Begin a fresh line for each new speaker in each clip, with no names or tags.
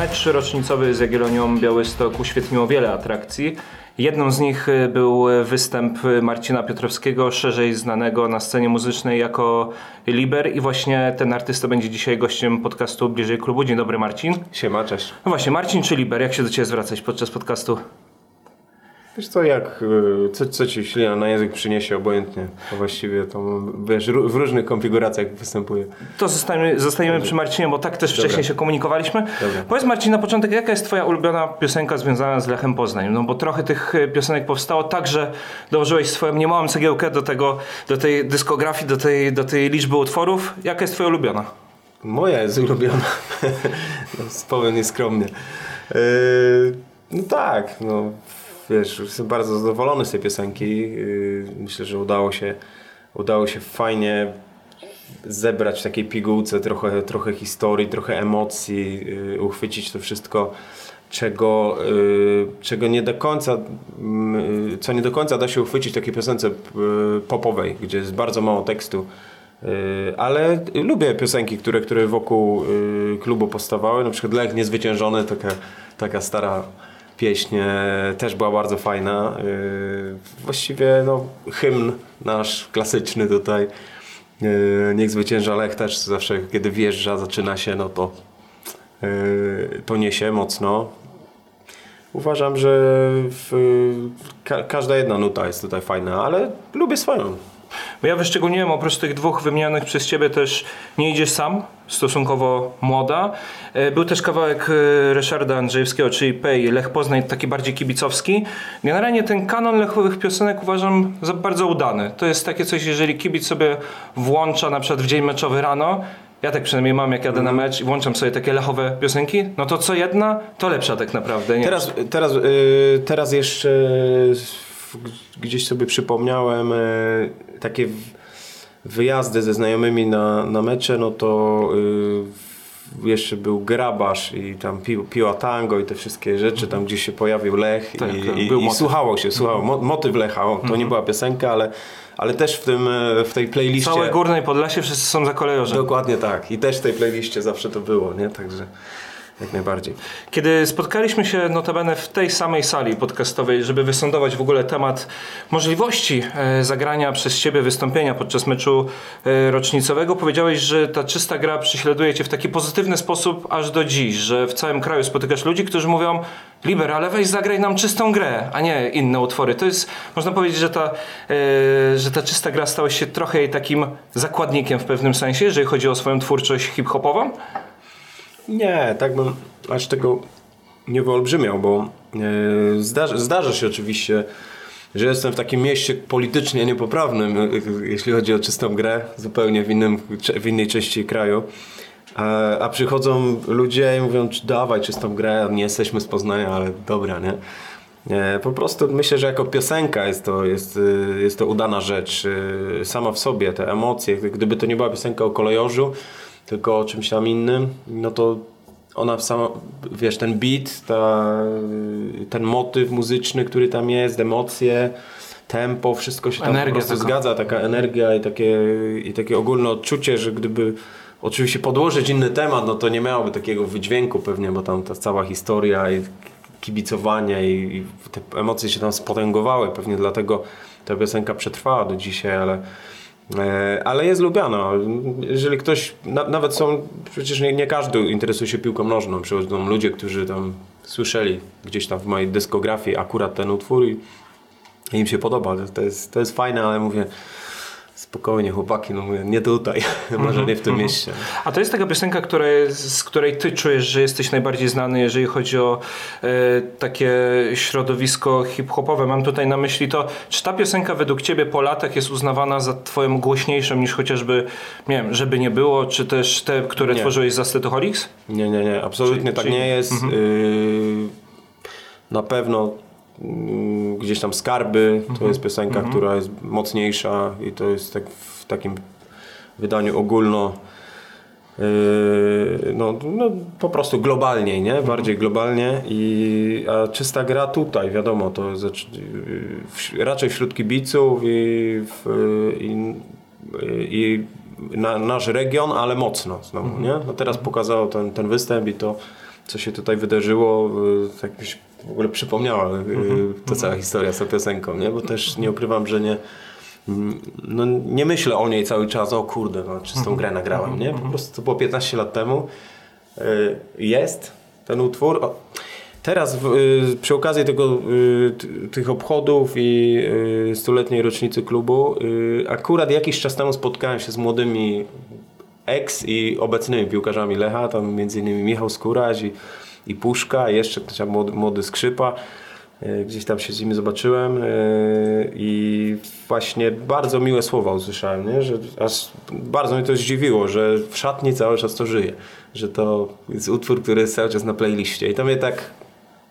Mecz rocznicowy z Jagiellonią Białystok uświetniło wiele atrakcji. Jedną z nich y, był występ Marcina Piotrowskiego, szerzej znanego na scenie muzycznej jako Liber i właśnie ten artysta będzie dzisiaj gościem podcastu Bliżej Klubu. Dzień dobry Marcin.
Siema, cześć.
No właśnie, Marcin czy Liber? Jak się do Ciebie zwracać podczas podcastu?
Wiesz co, jak, y, co, co ci ślina na język przyniesie obojętnie, to właściwie to wiesz, w różnych konfiguracjach występuje.
To zostajemy, zostajemy przy Marcinie, bo tak też wcześniej się komunikowaliśmy. Dobra. Powiedz Marcin na początek, jaka jest twoja ulubiona piosenka związana z Lechem Poznań? No bo trochę tych y, piosenek powstało tak, że dołożyłeś swoją niemałą cegiełkę do tego, do tej dyskografii, do tej, do tej liczby utworów. Jaka jest twoja ulubiona?
Moja jest ulubiona. no, powiem nieskromnie. Yy, no tak, no wiesz, jestem bardzo zadowolony z tej piosenki. Yy, myślę, że udało się, udało się fajnie zebrać w takiej pigułce trochę, trochę historii, trochę emocji, yy, uchwycić to wszystko, czego, yy, czego nie do końca, co nie do końca da się uchwycić w takiej piosence popowej, gdzie jest bardzo mało tekstu. Ale lubię piosenki, które, które wokół klubu powstawały. Na przykład Lech Niezwyciężony, taka, taka stara pieśń też była bardzo fajna. Y, właściwie no, hymn nasz klasyczny tutaj. Y, niech zwycięża Lech też zawsze, kiedy wjeżdża, zaczyna się, no to, y, to niesie mocno. Uważam, że w, ka każda jedna nuta jest tutaj fajna, ale lubię swoją.
Bo ja wyszczególniłem oprócz tych dwóch wymienionych przez Ciebie też Nie idziesz sam, stosunkowo młoda. E, był też kawałek e, Ryszarda Andrzejewskiego, czyli Pej, Lech Poznań, taki bardziej kibicowski. Generalnie ten kanon lechowych piosenek uważam za bardzo udany. To jest takie coś, jeżeli kibic sobie włącza na przykład w dzień meczowy rano, ja tak przynajmniej mam, jak jadę na mecz i włączam sobie takie lechowe piosenki, no to co jedna, to lepsza tak naprawdę. Nie?
Teraz, teraz, yy, teraz jeszcze gdzieś sobie przypomniałem yy, takie wyjazdy ze znajomymi na, na mecze, no to yy, jeszcze był Grabasz i tam pi, piła tango i te wszystkie rzeczy, tam gdzieś się pojawił Lech tak, i, tak, i, i słuchało się, słuchało, mo, motyw Lecha, o, to nie mhm. była piosenka, ale, ale też w, tym, e, w tej playliście...
Całe Górne Podlasie wszyscy są za kolejorzem.
Dokładnie tak. I też w tej playliście zawsze to było, nie, także... Jak najbardziej.
Kiedy spotkaliśmy się notabene w tej samej sali podcastowej, żeby wysądować w ogóle temat możliwości e, zagrania przez Ciebie wystąpienia podczas meczu e, rocznicowego, powiedziałeś, że ta czysta gra prześladuje Cię w taki pozytywny sposób aż do dziś, że w całym kraju spotykasz ludzi, którzy mówią Liber, ale weź zagraj nam czystą grę, a nie inne utwory. To jest, można powiedzieć, że ta, e, że ta czysta gra stała się trochę takim zakładnikiem w pewnym sensie, jeżeli chodzi o swoją twórczość hip-hopową.
Nie, tak bym aż tego nie wyolbrzymiał, bo e, zdarza, zdarza się oczywiście, że jestem w takim mieście politycznie niepoprawnym, e, jeśli chodzi o czystą grę, zupełnie w, innym, w innej części kraju. A, a przychodzą ludzie i mówią, dawaj czystą grę, nie jesteśmy z Poznania, ale dobra, nie? Po prostu myślę, że jako piosenka jest to, jest, e, jest to udana rzecz sama w sobie, te emocje. Gdyby to nie była piosenka o kolejorzu, tylko o czymś tam innym, no to ona w sama, wiesz, ten beat, ta, ten motyw muzyczny, który tam jest, emocje, tempo, wszystko się tam energia po prostu taka. zgadza, taka energia i takie, i takie ogólne odczucie, że gdyby oczywiście podłożyć inny temat, no to nie miałoby takiego wydźwięku pewnie, bo tam ta cała historia i kibicowanie i, i te emocje się tam spotęgowały, pewnie dlatego ta piosenka przetrwała do dzisiaj, ale ale jest lubiana. Jeżeli ktoś, na, nawet są, przecież nie, nie, każdy interesuje się piłką nożną. Przychodzą ludzie, którzy tam słyszeli gdzieś tam w mojej dyskografii akurat ten utwór i im się podoba. To jest, to jest fajne, ale mówię, spokojnie chłopaki, no mówię, nie tutaj, może nie w tym mhm. mieście.
A to jest taka piosenka, której, z której ty czujesz, że jesteś najbardziej znany, jeżeli chodzi o e, takie środowisko hip-hopowe. Mam tutaj na myśli to, czy ta piosenka według ciebie po latach jest uznawana za twoją głośniejszą niż chociażby, nie wiem, żeby nie było, czy też te, które nie. tworzyłeś za Stetoholics?
Nie, nie, nie, absolutnie czyli, tak czyli... nie jest. Mhm. Y na pewno gdzieś tam Skarby, to jest piosenka, mhm. która jest mocniejsza i to jest tak w takim wydaniu ogólno yy, no, no po prostu globalniej, nie? Bardziej globalnie i a czysta gra tutaj, wiadomo, to jest yy, raczej wśród kibiców i, w, i, i na, nasz region, ale mocno znowu, nie? No teraz pokazał ten, ten występ i to co się tutaj wydarzyło, tak mi się w ogóle przypomniała y,
Mhm.
ta cała historia z tą piosenką, nie? Bo też nie ukrywam, że nie, mm, no nie myślę o niej cały czas, o kurde, no
Mhm.
czystą grę nagrałem, nie? Po prostu to było 15 lat temu. Y, Jest ten utwór. O, Teraz y, przy okazji tego, tych obchodów i stuletniej rocznicy klubu, akurat jakiś czas temu spotkałem się z młodymi ex i obecnymi piłkarzami Lecha, tam między innymi Michał Skóraś i, i Puszka, jeszcze ktoś młody, młody Skrzypa. Y, Gdzieś tam się z nimi zobaczyłem y, i właśnie bardzo miłe słowa usłyszałem, nie? że aż bardzo mnie to zdziwiło, że w szatni cały czas to żyje, że to jest utwór, który jest cały czas na playliście i to mnie tak,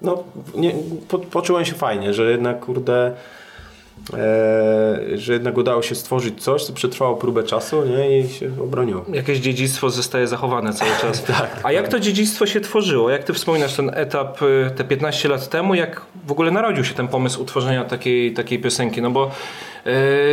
no, nie, po, poczułem się fajnie, że jednak kurde, e, że jednak udało się stworzyć coś, co przetrwało próbę czasu nie? i się obroniło.
Jakieś dziedzictwo zostaje zachowane cały czas.
Tak.
A jak to dziedzictwo się tworzyło? Jak ty wspominasz ten etap y, te 15 lat temu? Jak w ogóle narodził się ten pomysł utworzenia takiej, takiej piosenki? No bo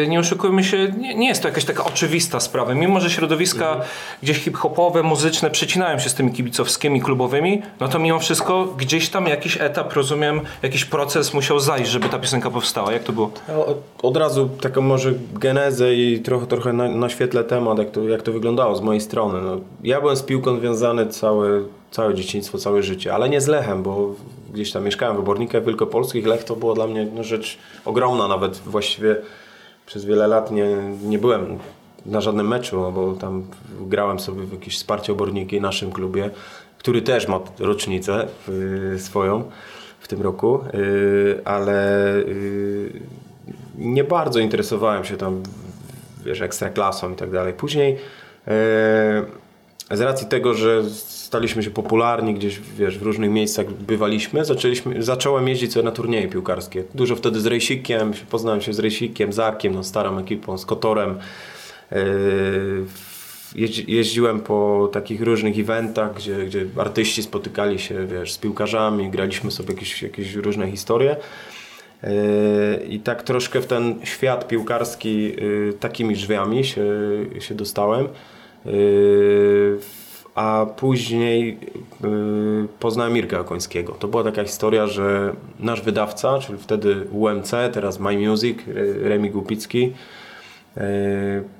nie oszukujmy się, nie, nie jest to jakaś taka oczywista sprawa. Mimo, że środowiska
Mhm.
gdzieś hip-hopowe, muzyczne przecinają się z tymi kibicowskimi, klubowymi, no to mimo wszystko gdzieś tam jakiś etap, rozumiem, jakiś proces musiał zajść, żeby ta piosenka powstała. Jak to było?
Od, od razu taką może genezę i trochę, trochę na, naświetlę temat, jak to, jak to wyglądało z mojej strony. No, ja byłem z piłką związany całe, całe dzieciństwo, całe życie, ale nie z Lechem, bo gdzieś tam mieszkałem w Obornikach Wielkopolskich. Lech to była dla mnie no, rzecz ogromna, nawet właściwie przez wiele lat nie, nie byłem na żadnym meczu, bo tam grałem sobie w jakieś wsparcie Oborniki w naszym klubie, który też ma rocznicę y, swoją w tym roku, y, ale y, nie bardzo interesowałem się tam, wiesz, ekstraklasą i tak dalej. Później z racji tego, że staliśmy się popularni gdzieś, wiesz, w różnych miejscach bywaliśmy, zaczęliśmy, zacząłem jeździć na turnieje piłkarskie. Dużo wtedy z Rejsikiem, poznałem się z Rejsikiem, z Arkiem, no, starą ekipą, z Kotorem. Jeździ- Jeździłem po takich różnych eventach, gdzie, gdzie artyści spotykali się, wiesz, z piłkarzami, graliśmy sobie jakieś, jakieś różne historie. Yy, I tak troszkę w ten świat piłkarski yy, takimi drzwiami się, się dostałem. Yy, A później yy, poznałem Mirka Okońskiego. To była taka historia, że nasz wydawca, czyli wtedy UMC, teraz My Music, Re- Remi Głupicki, yy,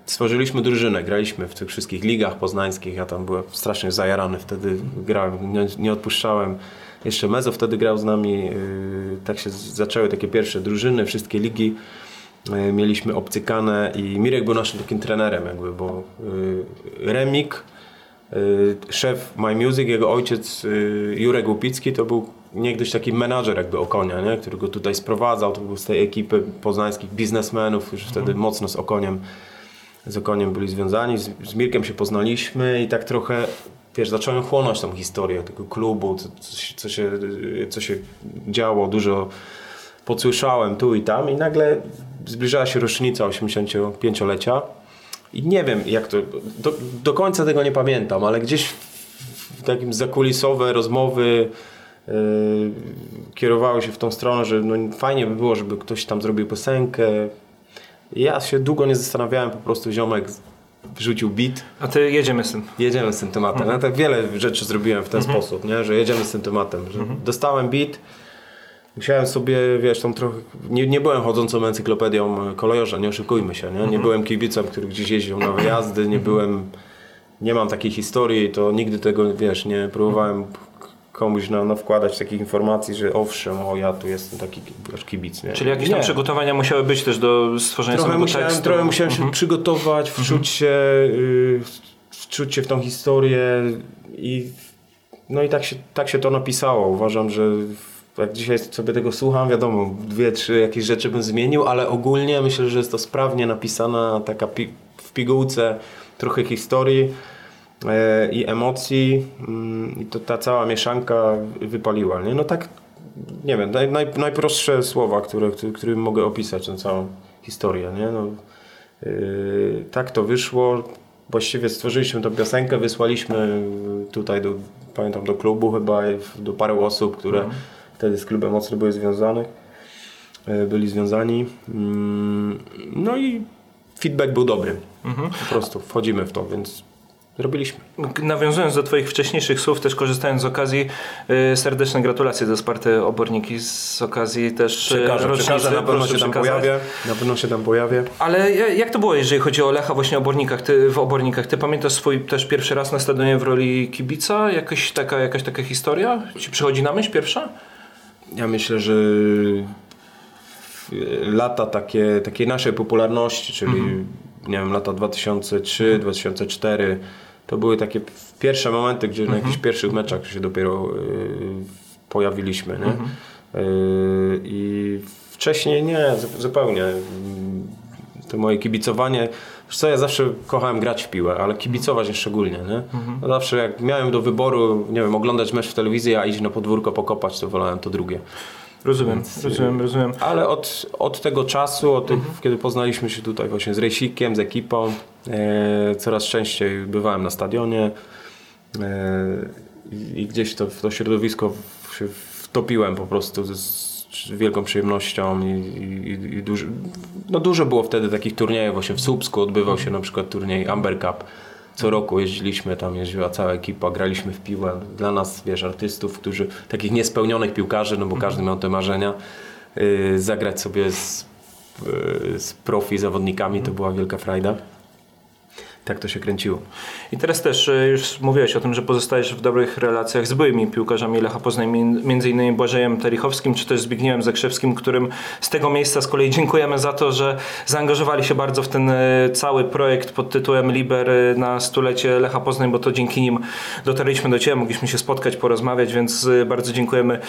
stworzyliśmy drużynę. Graliśmy w tych wszystkich ligach poznańskich. Ja tam byłem strasznie zajarany wtedy. Grałem, nie, nie odpuszczałem. Jeszcze Mezo wtedy grał z nami. Tak się zaczęły takie pierwsze drużyny, wszystkie ligi. Yy, Mieliśmy obcykane i Mirek był naszym takim trenerem jakby, bo yy, Remik, yy, szef My Music, jego ojciec Jurek Łupicki to był niegdyś taki menadżer jakby Okonia, nie? który go tutaj sprowadzał, to był z tej ekipy poznańskich biznesmenów, już wtedy mocno z Okoniem z Okoniem byli związani, z, z Mirkiem się poznaliśmy i tak trochę, wiesz, zacząłem chłonąć tą historię tego klubu, co, co, się, co się działo, dużo podsłyszałem tu i tam i nagle zbliżała się rocznica 85-lecia i nie wiem jak to, do, do końca tego nie pamiętam, ale gdzieś w takim zakulisowe rozmowy yy, kierowały się w tą stronę, że no, fajnie by było, żeby ktoś tam zrobił piosenkę, ja się długo nie zastanawiałem, po prostu ziomek wrzucił beat,
A ty jedziemy z tym.
jedziemy z tym tematem. Ja tak wiele rzeczy zrobiłem w ten sposób, nie? że jedziemy z tym tematem. Że Dostałem beat, musiałem sobie, wiesz, tam trochę... Nie, nie byłem chodzącą encyklopedią kolejorza, nie oszukujmy się. Nie, nie byłem kibicem, który gdzieś jeździł na wyjazdy, nie byłem... Nie mam takiej historii, to nigdy tego, wiesz, nie próbowałem komuś na, na wkładać takich informacji, że owszem, o ja tu jestem taki wiesz, kibic. Nie?
Czyli jakieś tam
Nie.
przygotowania musiały być też do stworzenia
Trochę
samego
musiałem,
tekstu.
trochę musiałem się przygotować, wczuć się, y, wczuć się w tą historię i no i tak się, tak się to napisało. Uważam, że jak dzisiaj sobie tego słucham, wiadomo, dwie, trzy jakieś rzeczy bym zmienił, ale ogólnie myślę, że jest to sprawnie napisana taka pi w pigułce trochę historii e, i emocji mm, i to ta cała mieszanka wypaliła. Nie? No tak, nie wiem, naj, naj, najprostsze słowa, które, które, którym mogę opisać tę całą historię. Nie? No, yy, tak to wyszło. Właściwie stworzyliśmy tę piosenkę, wysłaliśmy tutaj do, pamiętam, do klubu chyba, do paru osób, które wtedy z klubem mocno były związanych, yy, byli związani. Mm, No i feedback był dobry. Po prostu wchodzimy w to, więc zrobiliśmy.
Nawiązując do Twoich wcześniejszych słów, też korzystając z okazji, yy, serdeczne gratulacje do Sparty Oborniki z okazji też
przekażę, rocznicy. Przekażę, na pewno się tam pojawię. Na pewno się tam pojawię.
Ale jak to było, jeżeli chodzi o Lecha właśnie Obornikach, ty, w Obornikach? Ty pamiętasz swój też pierwszy raz na stadionie w roli kibica? Jakaś taka, jakaś taka historia? Ci przychodzi na myśl pierwsza?
Ja myślę, że lata takie, takiej naszej popularności, czyli mhm. nie wiem, lata 2003, mhm. 2004, to były takie pierwsze momenty, gdzie mhm. na jakichś pierwszych meczach się dopiero y, pojawiliśmy. Nie? Mhm. Y, I wcześniej nie, zupełnie. To moje kibicowanie. Wiesz co, ja zawsze kochałem grać w piłę, ale kibicować szczególnie. Nie? Mhm. No zawsze jak miałem do wyboru, nie wiem, oglądać mecz w telewizji, a iść na podwórko pokopać, to wolałem to drugie.
Rozumiem, Więc, rozumiem, rozumiem.
Ale od, od tego czasu, od tych, mhm. kiedy poznaliśmy się tutaj właśnie z Rejsikiem, z ekipą, e, coraz częściej bywałem na stadionie e, i gdzieś to, w to środowisko się wtopiłem po prostu z wielką przyjemnością i, i, i duży, no dużo było wtedy takich turniejów, właśnie w Słupsku odbywał się na przykład turniej Amber Cup, co roku jeździliśmy, tam jeździła cała ekipa, graliśmy w piłę. Dla nas, wiesz, artystów, którzy, takich niespełnionych piłkarzy, no bo każdy miał te marzenia, yy, zagrać sobie z, yy, z profi zawodnikami, to była wielka frajda tak to się kręciło.
I teraz też e, już mówiłeś o tym, że pozostajesz w dobrych relacjach z byłymi piłkarzami Lecha Poznań, między innymi Błażejem Terichowskim, czy też Zbigniewem Zakrzewskim, którym z tego miejsca z kolei dziękujemy za to, że zaangażowali się bardzo w ten e, cały projekt pod tytułem Liber e, na stulecie Lecha Poznań, bo to dzięki nim dotarliśmy do Ciebie, mogliśmy się spotkać, porozmawiać, więc bardzo dziękujemy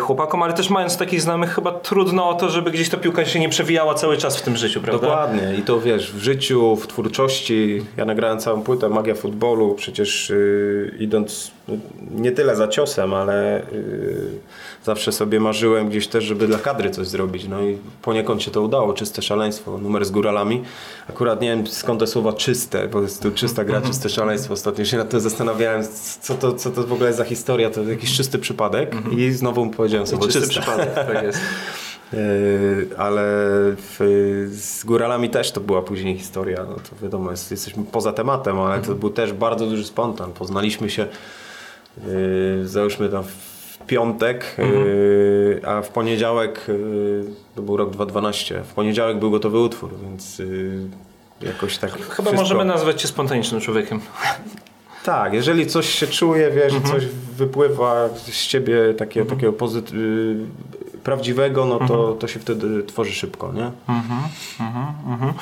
chłopakom, ale też mając takich znajomych chyba trudno o to, żeby gdzieś ta piłka się nie przewijała cały czas w tym życiu, prawda?
Dokładnie i to wiesz, w życiu, w twórczości ja nagrałem całą płytę Magia Futbolu, przecież yy, idąc no, nie tyle za ciosem, ale yy, zawsze sobie marzyłem gdzieś też, żeby dla kadry coś zrobić. No i poniekąd się to udało, czyste szaleństwo, numer z góralami. Akurat nie wiem skąd te słowa czyste, bo jest to czysta gra, czyste szaleństwo. Ostatnio się nad tym zastanawiałem, co to, co to w ogóle jest za historia, to jakiś czysty przypadek mhm. i znowu powiedziałem sobie czysty przypadek, tak jest. E, ale w, z góralami też to była później historia. No to wiadomo, jest, jesteśmy poza tematem, ale to mhm. był też bardzo duży spontan. Poznaliśmy się, yy, załóżmy tam w piątek, mhm. yy, a w poniedziałek, yy, to był rok 2012, w poniedziałek był gotowy utwór, więc jakoś tak. Chyba
wszystko... możemy nazwać Cię spontanicznym człowiekiem.
Tak, jeżeli coś się czuje, wiesz, mhm. coś wypływa z ciebie takie, mhm. takiego pozyt- prawdziwego, no to, mhm. to się wtedy tworzy szybko, nie? Mhm,
mhm, mhm.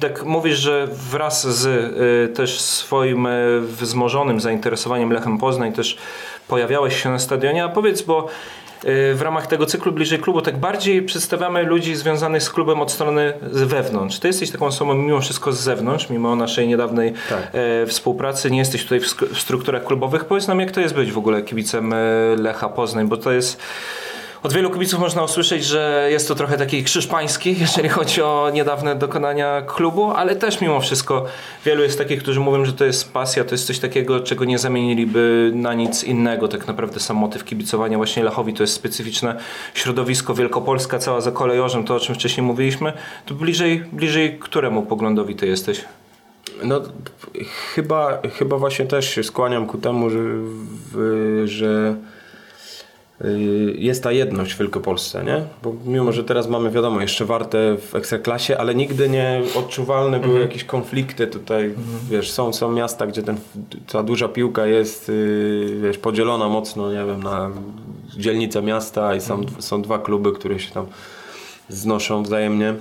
Tak mówisz, że wraz z y, też swoim y, wzmożonym zainteresowaniem Lechem Poznań też pojawiałeś się na stadionie, a powiedz, bo y, w ramach tego cyklu Bliżej Klubu tak bardziej przedstawiamy ludzi związanych z klubem od strony z wewnątrz. Ty jesteś taką osobą mimo wszystko z zewnątrz, mimo naszej niedawnej tak. e, współpracy, nie jesteś tutaj w, w, strukturach klubowych. Powiedz nam, jak to jest być w ogóle kibicem e, Lecha Poznań, bo to jest od wielu kibiców można usłyszeć, że jest to trochę taki krzyż pański, jeżeli chodzi o niedawne dokonania klubu, ale też mimo wszystko wielu jest takich, którzy mówią, że to jest pasja, to jest coś takiego, czego nie zamieniliby na nic innego. Tak naprawdę sam motyw kibicowania właśnie Lechowi to jest specyficzne środowisko Wielkopolska, cała za kolejorzem, to o czym wcześniej mówiliśmy. To bliżej, bliżej któremu poglądowi ty jesteś?
No, chyba, chyba właśnie też się skłaniam ku temu, że, że Y, jest ta jedność w Wielkopolsce, nie? Bo mimo, że teraz mamy, wiadomo, jeszcze warte w Ekstraklasie, ale nigdy nie odczuwalne były mhm. jakieś konflikty tutaj, mhm. wiesz, są, są miasta, gdzie ten, ta duża piłka jest, yy, wiesz, podzielona mocno, nie wiem, na dzielnice miasta i są, mhm. są dwa kluby, które się tam znoszą wzajemnie,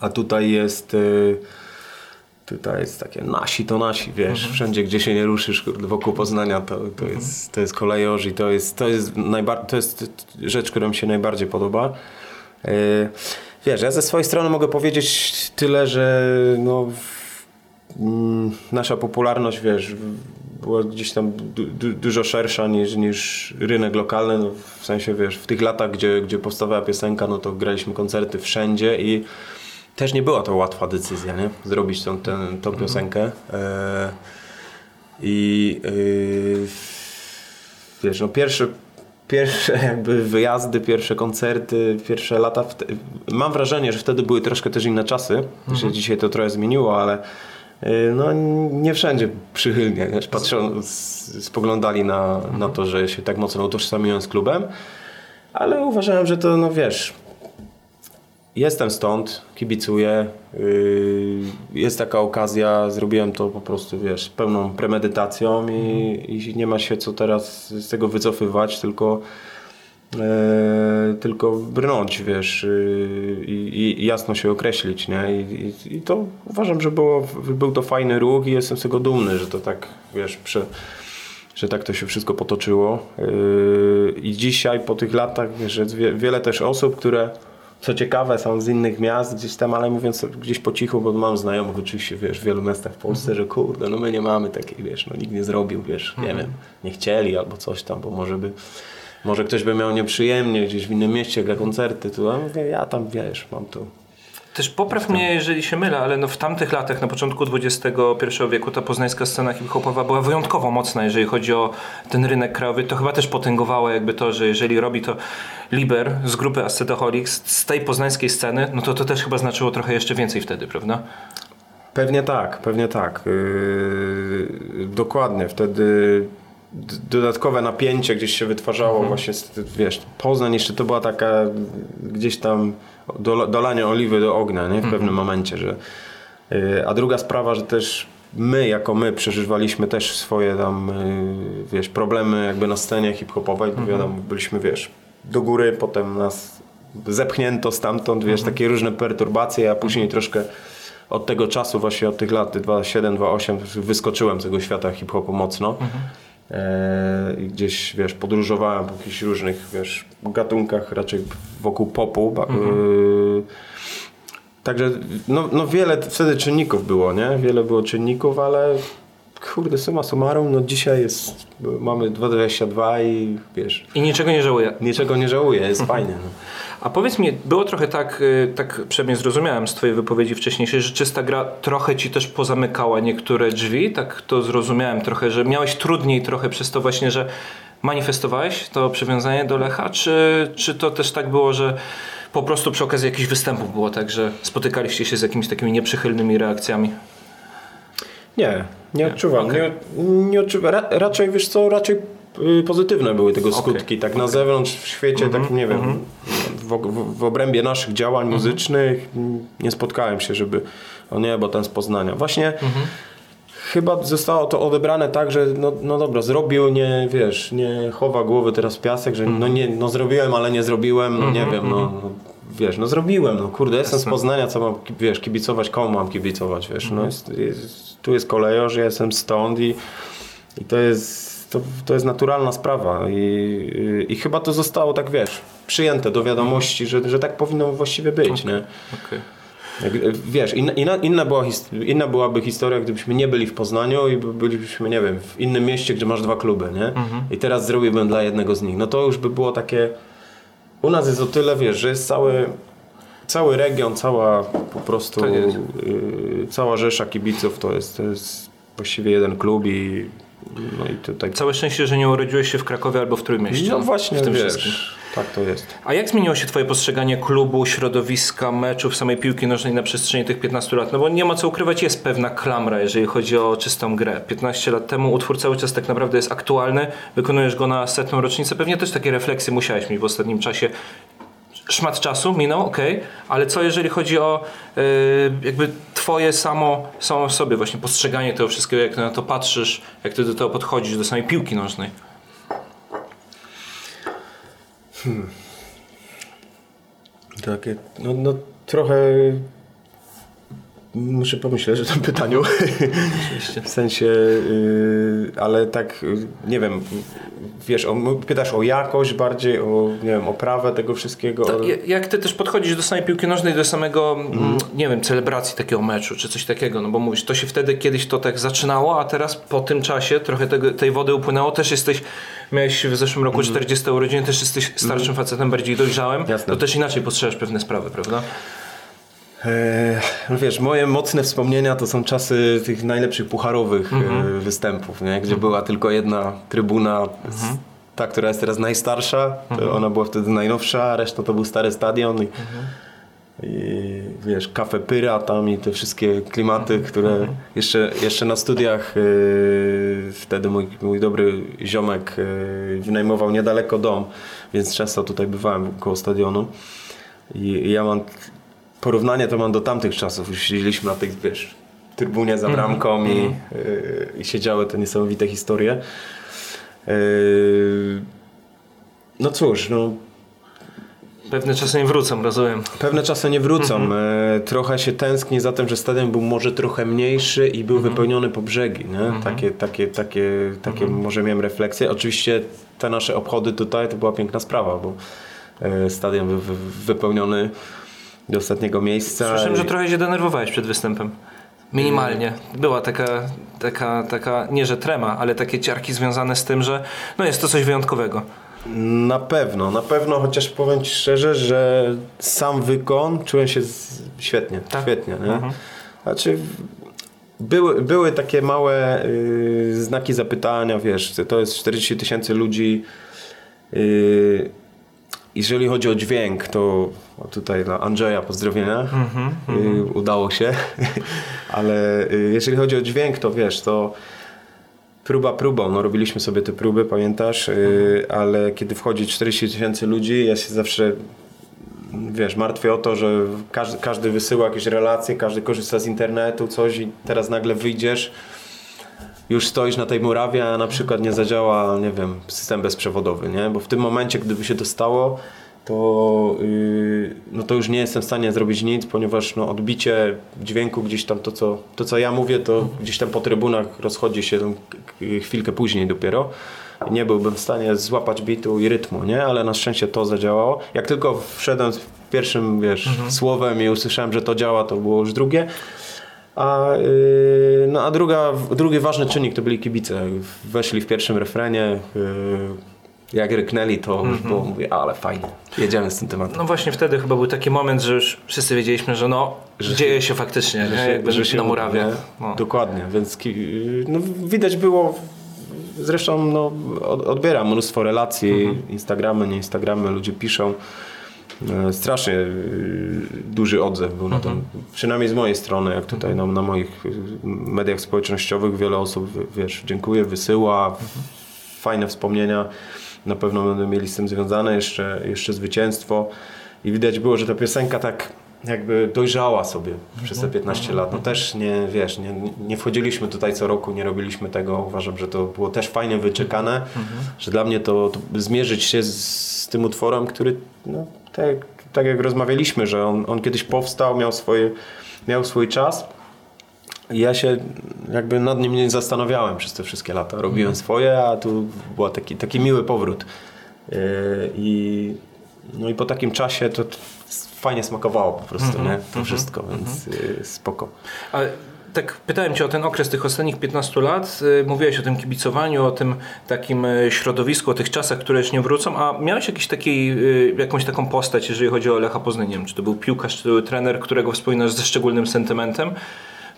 a tutaj jest... Yy, Tutaj jest takie nasi to nasi, wiesz, mhm. wszędzie gdzie się nie ruszysz wokół Poznania to, to, mhm. jest, to jest kolejorz i to jest, to, jest najbar- to jest rzecz, która mi się najbardziej podoba. Yy, wiesz, ja ze swojej strony mogę powiedzieć tyle, że no, mm, nasza popularność, wiesz, była gdzieś tam du, du, dużo szersza niż, niż rynek lokalny, no, w sensie, wiesz, w tych latach, gdzie, gdzie powstawała piosenka, no to graliśmy koncerty wszędzie i też nie była to łatwa decyzja, nie? Zrobić tą, ten, tą piosenkę. E, I e, wiesz, no pierwsze, pierwsze jakby wyjazdy, pierwsze koncerty, pierwsze lata. Mam wrażenie, że wtedy były troszkę też inne czasy, mhm. że dzisiaj to trochę zmieniło, ale y, no nie wszędzie przychylnie, wiesz, patrzą, spoglądali na, na to, że się tak mocno utożsamiłem z klubem, ale uważałem, że to, no wiesz, jestem stąd, kibicuję, yy, jest taka okazja, zrobiłem to po prostu, wiesz, pełną premedytacją i, i nie ma się co teraz z tego wycofywać, tylko e, tylko brnąć, wiesz, yy, i, i jasno się określić, nie? I, i, i to uważam, że było, był to fajny ruch i jestem z tego dumny, że to tak, wiesz, prze, że tak to się wszystko potoczyło. Yy, I dzisiaj po tych latach, wiesz, że wie, wiele też osób, które co ciekawe są z innych miast gdzieś tam, ale mówiąc gdzieś po cichu, bo mam znajomych oczywiście, wiesz, w wielu miastach w Polsce, że kurde, no my nie mamy takiej, wiesz, no nikt nie zrobił, wiesz, nie wiem, nie chcieli albo coś tam, bo może by może ktoś by miał nieprzyjemnie gdzieś w innym mieście, gra koncerty, tu, a ja tam, wiesz, mam tu
Też popraw mnie, jeżeli się mylę, ale no w tamtych latach, na początku XXI wieku, ta poznańska scena hip-hopowa była wyjątkowo mocna, jeżeli chodzi o ten rynek krajowy. To chyba też potęgowało jakby to, że jeżeli robi to Liber z grupy Ascetoholics, z tej poznańskiej sceny, no to to też chyba znaczyło trochę jeszcze więcej wtedy, prawda?
Pewnie tak, pewnie tak. Yy, dokładnie. Wtedy dodatkowe napięcie gdzieś się wytwarzało właśnie, z, wiesz, Poznań jeszcze to była taka gdzieś tam dola- dolanie oliwy do ognia, nie? W pewnym momencie, że yy, a druga sprawa, że też my jako my przeżywaliśmy też swoje tam, yy, wiesz, problemy jakby na scenie hip-hopowej, bo wiadomo, byliśmy, wiesz, do góry, potem nas zepchnięto stamtąd, wiesz, takie różne perturbacje, a później troszkę od tego czasu, właśnie od tych lat 2007, 2008 wyskoczyłem z tego świata hip-hopu mocno. I gdzieś, wiesz, podróżowałem po jakichś różnych, wiesz, gatunkach, raczej wokół popu. ba- y, Także, no, no wiele wtedy czynników było, nie? Wiele było czynników, ale kurde, summa summarum, no dzisiaj jest, mamy 2,22 i wiesz,
I niczego nie żałuję.
niczego nie żałuję, jest fajnie. No.
A powiedz mi, było trochę tak, y, tak przynajmniej zrozumiałem z twojej wypowiedzi wcześniejszej, że czysta gra trochę ci też pozamykała niektóre drzwi, tak to zrozumiałem trochę, że miałeś trudniej trochę przez to właśnie, że manifestowałeś to przywiązanie do Lecha, czy, czy to też tak było, że po prostu przy okazji jakichś występów było tak, że spotykaliście się z jakimiś takimi nieprzychylnymi reakcjami?
Nie, nie odczuwam. Nie, nie odczuwam. Ra, raczej, wiesz co, raczej pozytywne były tego skutki. Tak na zewnątrz, w świecie, tak nie wiem, w, w, w obrębie naszych działań muzycznych m, nie spotkałem się, żeby o nie, bo ten z Poznania. Właśnie chyba zostało to odebrane tak, że no, no dobra, zrobił, nie, wiesz, nie chowa głowy teraz w piasek, że no nie, no zrobiłem, ale nie zrobiłem, no nie wiem, no, no wiesz, no zrobiłem, no kurde, jestem z Poznania, co mam, wiesz, kibicować, komu mam kibicować, wiesz, no jest, jest, tu jest kolejorz, ja jestem stąd i, i to jest, to, to jest naturalna sprawa i, i chyba to zostało tak, wiesz, przyjęte do wiadomości, że, że tak powinno właściwie być, nie?
Okej.
Jak, wiesz, inna, inna, inna, była, inna byłaby historia, gdybyśmy nie byli w Poznaniu i by- bylibyśmy, nie wiem, w innym mieście, gdzie masz dwa kluby, nie? I teraz zrobiłbym dla jednego z nich. No to już by było takie... U nas jest o tyle, wiesz, że jest cały, cały region, cała po prostu y, cała rzesza kibiców, to jest, to jest właściwie jeden klub i no i tutaj...
Całe szczęście, że nie urodziłeś się w Krakowie albo w Trójmieście.
No właśnie,
w tym
wiesz,
wszystkim.
tak to jest.
A jak zmieniło się Twoje postrzeganie klubu, środowiska, meczów, samej piłki nożnej na przestrzeni tych 15 lat? No bo nie ma co ukrywać, jest pewna klamra, jeżeli chodzi o czystą grę. 15 lat temu utwór cały czas tak naprawdę jest aktualny, wykonujesz go na setną rocznicę. Pewnie też takie refleksje musiałeś mieć w ostatnim czasie. Szmat czasu minął, ok, ale co jeżeli chodzi o yy, jakby twoje samo, samo sobie właśnie postrzeganie tego wszystkiego, jak ty na to patrzysz, jak ty do tego podchodzisz, do samej piłki nożnej?
Takie, no, no trochę muszę pomyśleć o tym pytaniu. w sensie, yy, ale tak, yy, nie wiem, wiesz, o, pytasz o jakość bardziej, o, nie wiem, oprawę tego wszystkiego.
To, ja- jak ty też podchodzisz do samej piłki nożnej, do samego, mm, nie wiem, celebracji takiego meczu, czy coś takiego, no bo mówisz, to się wtedy kiedyś to tak zaczynało, a teraz po tym czasie trochę tego, tej wody upłynęło, też jesteś, miałeś w zeszłym roku 40 urodziny, też jesteś starszym facetem, bardziej dojrzałym,
Jasne.
to też inaczej postrzegasz pewne sprawy, prawda?
E, no wiesz, moje mocne wspomnienia to są czasy tych najlepszych pucharowych
Mhm.
e, występów, nie? gdzie była tylko jedna trybuna,
Mhm.
ta, która jest teraz najstarsza, to ona była wtedy najnowsza, a reszta to był stary stadion. I, i wiesz, kafe pyra tam i te wszystkie klimaty, które jeszcze, jeszcze na studiach yy, wtedy mój, mój dobry ziomek yy, wynajmował niedaleko dom, więc często tutaj bywałem koło stadionu i, i ja mam porównanie to mam do tamtych czasów, już siedzieliśmy na tych, wiesz, trybunie za bramką i, yy, i siedziały te niesamowite historie. Yy, no cóż, no
Pewne czasy nie wrócą, rozumiem.
Pewne czasy nie wrócą. E, trochę się tęskni za tym, że stadion był może trochę mniejszy i był wypełniony po brzegi. Nie? Takie, takie, takie, takie może miałem refleksje. Oczywiście te nasze obchody tutaj to była piękna sprawa, bo stadion był wy, wypełniony do ostatniego miejsca.
Słyszałem,
i-
że trochę się denerwowałeś przed występem. Minimalnie. Była taka, taka, taka, nie że trema, ale takie ciarki związane z tym, że no jest to coś wyjątkowego.
Na pewno, na pewno, chociaż powiem Ci szczerze, że sam wykon czułem się z... świetnie,
Tak?
świetnie. Nie? Znaczy, były, były takie małe y, znaki zapytania, wiesz, to jest 40 tysięcy ludzi. Y, jeżeli chodzi o dźwięk, to tutaj dla Andrzeja pozdrowienia. Y, udało się. Ale y, jeżeli chodzi o dźwięk, to wiesz, to próba próbą. No, robiliśmy sobie te próby, pamiętasz? Y, ale kiedy wchodzi 40 tysięcy ludzi, ja się zawsze wiesz, martwię o to, że każdy, każdy wysyła jakieś relacje, każdy korzysta z internetu, coś i teraz nagle wyjdziesz, już stoisz na tej murawie, a na przykład nie zadziała, nie wiem, system bezprzewodowy, nie? Bo w tym momencie, gdyby się to stało, to, yy, no to już nie jestem w stanie zrobić nic, ponieważ no, odbicie dźwięku gdzieś tam, to co, to co ja mówię, to gdzieś tam po trybunach rozchodzi się k- chwilkę później dopiero. Nie byłbym w stanie złapać bitu i rytmu, nie? Ale na szczęście to zadziałało. Jak tylko wszedłem z pierwszym, wiesz, słowem i usłyszałem, że to działa, to było już drugie. A, yy, no, a druga, drugi ważny czynnik to byli kibice. Weszli w pierwszym refrenie. Yy, jak ryknęli, to już było, mówię, ale fajnie, jedziemy z tym tematem.
No właśnie wtedy chyba był taki moment, że już wszyscy wiedzieliśmy, że no, dzieje się faktycznie, nie? Jakby na murawie. No.
Dokładnie, więc no, widać było, zresztą no, od, odbieram mnóstwo relacji,
Mhm.
Instagramy, nie Instagramy, ludzie piszą. E, Strasznie e, duży odzew był na
Mhm.
tym, przynajmniej z mojej strony, jak tutaj na, na moich e, mediach społecznościowych wiele osób, wiesz, dziękuję, wysyła,
Mhm.
fajne wspomnienia, na pewno będą mieli z tym związane, jeszcze, jeszcze zwycięstwo. I widać było, że ta piosenka tak jakby dojrzała sobie przez te 15 lat. No też nie, wiesz, nie, nie wchodziliśmy tutaj co roku, nie robiliśmy tego. Uważam, że to było też fajnie wyczekane, że dla mnie to, to zmierzyć się z, z tym utworem, który, no, tak, tak jak rozmawialiśmy, że on, on kiedyś powstał, miał, swoje, miał swój czas. I Ja się jakby nad nim nie zastanawiałem przez te wszystkie lata. Robiłem swoje, a tu był taki, taki miły powrót. Yy, I, no i po takim czasie to fajnie smakowało po prostu, nie? To wszystko, więc yy, spoko.
Ale tak pytałem Cię o ten okres tych ostatnich 15 lat. Y, Mówiłeś o tym kibicowaniu, o tym takim y, środowisku, o tych czasach, które już nie wrócą. A miałeś jakiś taki, y, jakąś taką postać, jeżeli chodzi o Lecha Poznań? Nie wiem, czy to był piłkarz, czy to był trener, którego wspominasz ze szczególnym sentymentem?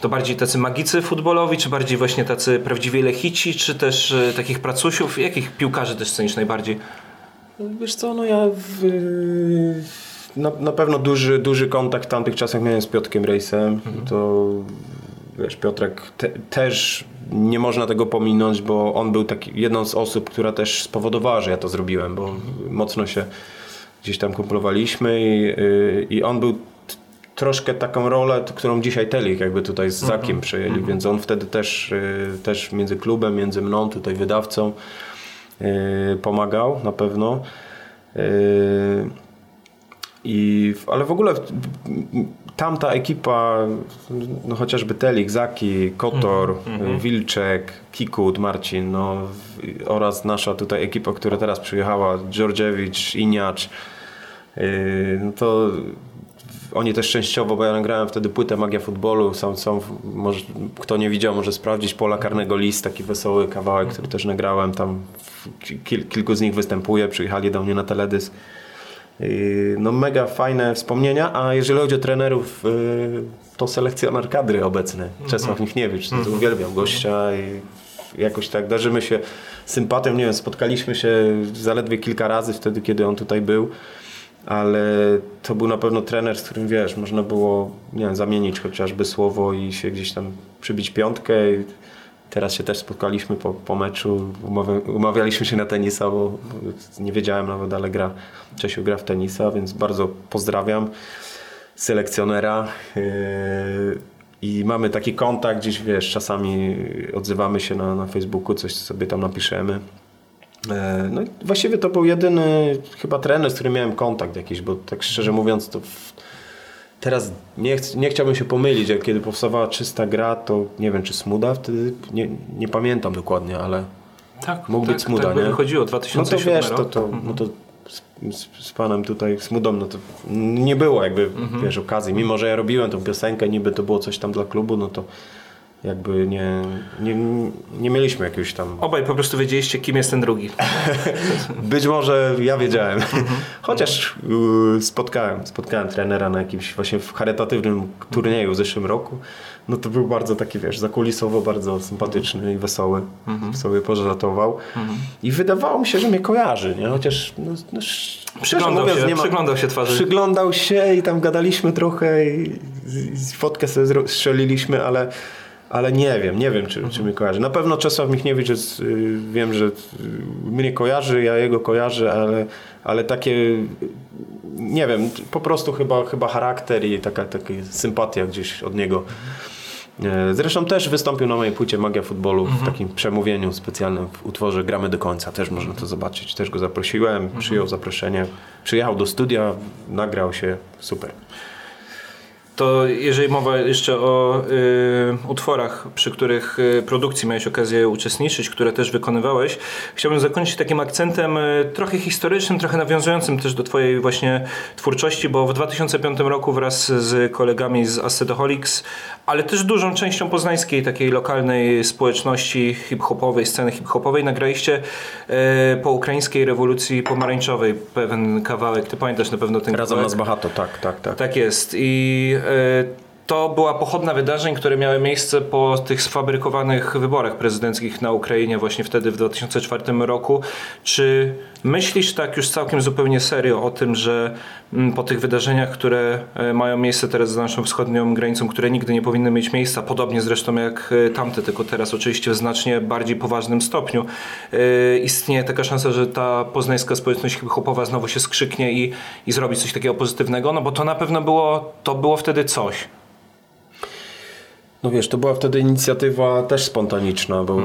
To bardziej tacy magicy futbolowi, czy bardziej właśnie tacy prawdziwi lechici, czy też takich pracusiów? Jakich piłkarzy też cenisz najbardziej?
Wiesz co, no ja w, na, na pewno duży, duży kontakt w tamtych czasach miałem z Piotrkiem Rejsem. To wiesz, Piotrek te, też nie można tego pominąć, bo on był taki, jedną z osób, która też spowodowała, że ja to zrobiłem, bo mocno się gdzieś tam kumplowaliśmy i, yy, i on był troszkę taką rolę, którą dzisiaj Telik jakby tutaj z Zakiem przejęli, więc on wtedy też, yy, też między klubem, między mną, tutaj wydawcą yy, pomagał na pewno. I, ale w ogóle tamta ekipa, no chociażby Telik, Zaki, Kotor, Wilczek, Kikut, Marcin no, oraz nasza tutaj ekipa, która teraz przyjechała, Dżordziewicz, Iniacz, yy, no to oni też częściowo, bo ja nagrałem wtedy płytę Magia Futbolu, są, są, może, kto nie widział może sprawdzić, Pola Karnego List, taki wesoły kawałek, który też nagrałem, tam kilku z nich występuje, przyjechali do mnie na teledysk. Yy, No mega fajne wspomnienia, a jeżeli chodzi o trenerów, yy, to selekcjoner kadry obecny, Czesław Michniewicz, to uwielbiam gościa i jakoś tak darzymy się sympatią, nie wiem, spotkaliśmy się zaledwie kilka razy wtedy, kiedy on tutaj był ale to był na pewno trener, z którym wiesz, można było nie wiem, zamienić chociażby słowo i się gdzieś tam przybić piątkę. I teraz się też spotkaliśmy po, po meczu, umawia- umawialiśmy się na tenisa, bo nie wiedziałem nawet, ale gra, Czesiu gra w tenisa, więc bardzo pozdrawiam selekcjonera. Yy, I mamy taki kontakt, gdzieś wiesz, czasami odzywamy się na, na Facebooku, coś sobie tam napiszemy. E, No i właściwie to był jedyny chyba trener, z którym miałem kontakt jakiś, bo tak szczerze mówiąc to w... teraz nie, ch- nie chciałbym się pomylić, jak kiedy powstawała czysta gra, to nie wiem czy Smuda wtedy, nie, nie pamiętam dokładnie, ale
Tak,
mógł
tak,
być Smuda,
tak
nie?
wychodziło,
no to
2007
wiesz, to, to, no to z, z, z panem tutaj, Smudą, no to nie było jakby,
Mhm.
wiesz, okazji, mimo że ja robiłem tą piosenkę, niby to było coś tam dla klubu, no to jakby nie, nie, nie mieliśmy jakiegoś tam
Obaj po prostu wiedzieliście, kim jest ten drugi.
Być może ja wiedziałem.
Mhm.
Chociaż y, spotkałem, spotkałem trenera na jakimś właśnie w charytatywnym turnieju w zeszłym roku. No to był bardzo taki, wiesz, zakulisowo bardzo sympatyczny i wesoły.
Mhm.
Sobie pożartował. I wydawało mi się, że mnie kojarzy, nie? Chociaż no, no,
Przyglądał
mówiąc,
się,
nie ma...
przyglądał się twarzy.
Przyglądał się i tam gadaliśmy trochę i, i fotkę sobie strzeliliśmy, ale, ale nie wiem, nie wiem, czy, czy mnie kojarzy. Na pewno Czesław Michniewicz jest, y, wiem, że y, mnie kojarzy, ja jego kojarzę, ale, ale takie, nie wiem, po prostu chyba, chyba charakter i taka, taka sympatia gdzieś od niego. E, Zresztą też wystąpił na mojej płycie Magia Futbolu w takim przemówieniu specjalnym w utworze Gramy do końca. Też można to zobaczyć. Też go zaprosiłem, przyjął zaproszenie. Przyjechał do studia, nagrał się. Super.
To jeżeli mowa jeszcze o y, utworach, przy których y, produkcji miałeś okazję uczestniczyć, które też wykonywałeś, chciałbym zakończyć takim akcentem y, trochę historycznym, trochę nawiązującym też do Twojej właśnie twórczości, bo w 2005 roku wraz z kolegami z Acetoholics, ale też dużą częścią poznańskiej takiej lokalnej społeczności hip-hopowej, sceny hip-hopowej nagraliście y, po ukraińskiej rewolucji pomarańczowej pewien kawałek. Ty pamiętasz na pewno ten
Razem
kawałek?
nas Bahato, tak, tak, tak.
Tak jest. I to była pochodna wydarzeń, które miały miejsce po tych sfabrykowanych wyborach prezydenckich na Ukrainie właśnie wtedy w 2004 roku. Czy myślisz tak już całkiem zupełnie serio o tym, że mm, po tych wydarzeniach, które e, mają miejsce teraz za naszą wschodnią granicą, które nigdy nie powinny mieć miejsca, podobnie zresztą jak e, tamte, tylko teraz oczywiście w znacznie bardziej poważnym stopniu, e, istnieje taka szansa, że ta poznańska społeczność hip-hopowa znowu się skrzyknie i, i zrobi coś takiego pozytywnego? No bo to na pewno było, to było wtedy coś.
No wiesz, to była wtedy inicjatywa też spontaniczna, bo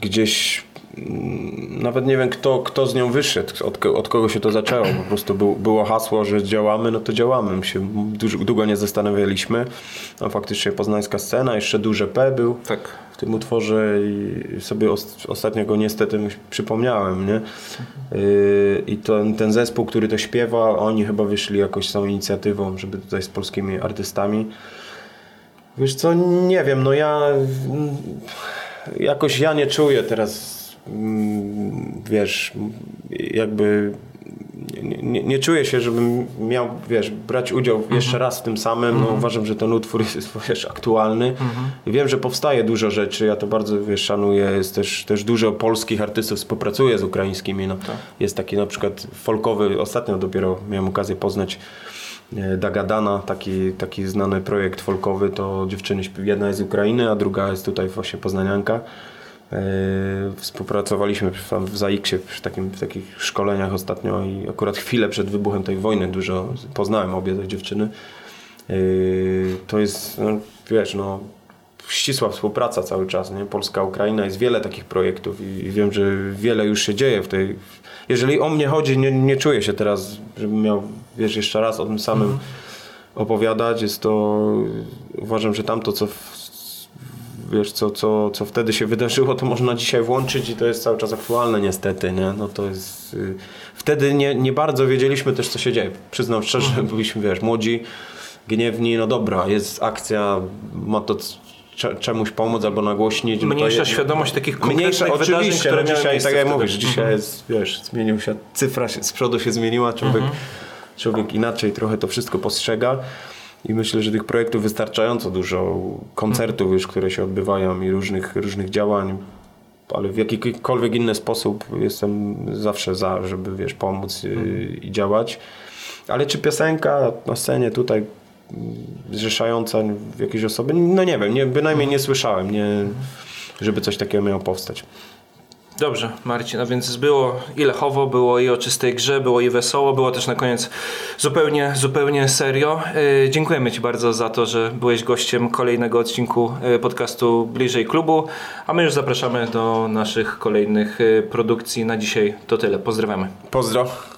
gdzieś mm, nawet nie wiem kto, kto z nią wyszedł, od, od kogo się to zaczęło. Po prostu był, było hasło, że działamy, no to działamy. My się dużo, długo nie zastanawialiśmy. No faktycznie poznańska scena, jeszcze duże P był
Tak.
w tym utworze i sobie os, ostatnio go niestety przypomniałem, nie? Yy, I ten, ten zespół, który to śpiewa, oni chyba wyszli jakoś z tą inicjatywą, żeby tutaj z polskimi artystami. Wiesz co, nie wiem, no ja mm, jakoś ja nie czuję teraz, wiesz, jakby nie, nie, czuję się, żebym miał, wiesz, brać udział jeszcze raz w tym samym. No, uważam, że ten utwór jest, wiesz, aktualny. I wiem, że powstaje dużo rzeczy, ja to bardzo, wiesz, szanuję. Jest też, też dużo polskich artystów współpracuje z ukraińskimi. No. Jest taki na przykład folkowy, ostatnio dopiero miałem okazję poznać e, Dagadana, taki, taki znany projekt folkowy, to dziewczyny, jedna jest z Ukrainy, a druga jest tutaj właśnie poznanianka. E, Współpracowaliśmy w- ZAIKS-ie przy takim, w takich szkoleniach ostatnio i akurat chwilę przed wybuchem tej wojny dużo poznałem obie te dziewczyny. E, To jest, no, wiesz, no, ścisła współpraca cały czas, nie? Polska, Ukraina, jest wiele takich projektów i, wiem, że wiele już się dzieje w tej... Jeżeli o mnie chodzi, nie, nie czuję się teraz, żebym miał, wiesz, jeszcze raz o tym samym opowiadać. Jest to, uważam, że tamto, co w, wiesz, co, co, co wtedy się wydarzyło, to można dzisiaj włączyć i to jest cały czas aktualne niestety, nie? No to jest... y, Wtedy nie, nie bardzo wiedzieliśmy też, co się dzieje. Przyznam szczerze, byliśmy, wiesz, młodzi, gniewni, no dobra, jest akcja, ma to cze- czemuś pomóc albo nagłośnić. no
Mniejsza świadomość takich
Mniejsza,
konkretnych wydarzeń,
oczywiście,
które
no dzisiaj, tak jak
wtedy.
mówisz, dzisiaj jest, wiesz, zmienił się, cyfra się, z przodu się zmieniła, człowiek, człowiek inaczej trochę to wszystko postrzega i myślę, że tych projektów wystarczająco dużo, koncertów już, które się odbywają i różnych, różnych działań. ale w jakikolwiek inny sposób jestem zawsze za, żeby wiesz, pomóc y, i działać. Ale czy piosenka na scenie tutaj mm, zrzeszająca jakieś osoby, no nie wiem, nie, bynajmniej nie słyszałem, nie, żeby coś takiego miało powstać.
Dobrze, Marcin, a więc było i lechowo, było i o czystej grze, było i wesoło, było też na koniec zupełnie, zupełnie serio. Yy, dziękujemy Ci bardzo za to, że byłeś gościem kolejnego odcinku yy, podcastu Bliżej Klubu, a my już zapraszamy do naszych kolejnych yy, produkcji. Na dzisiaj to tyle. Pozdrawiamy.
Pozdro.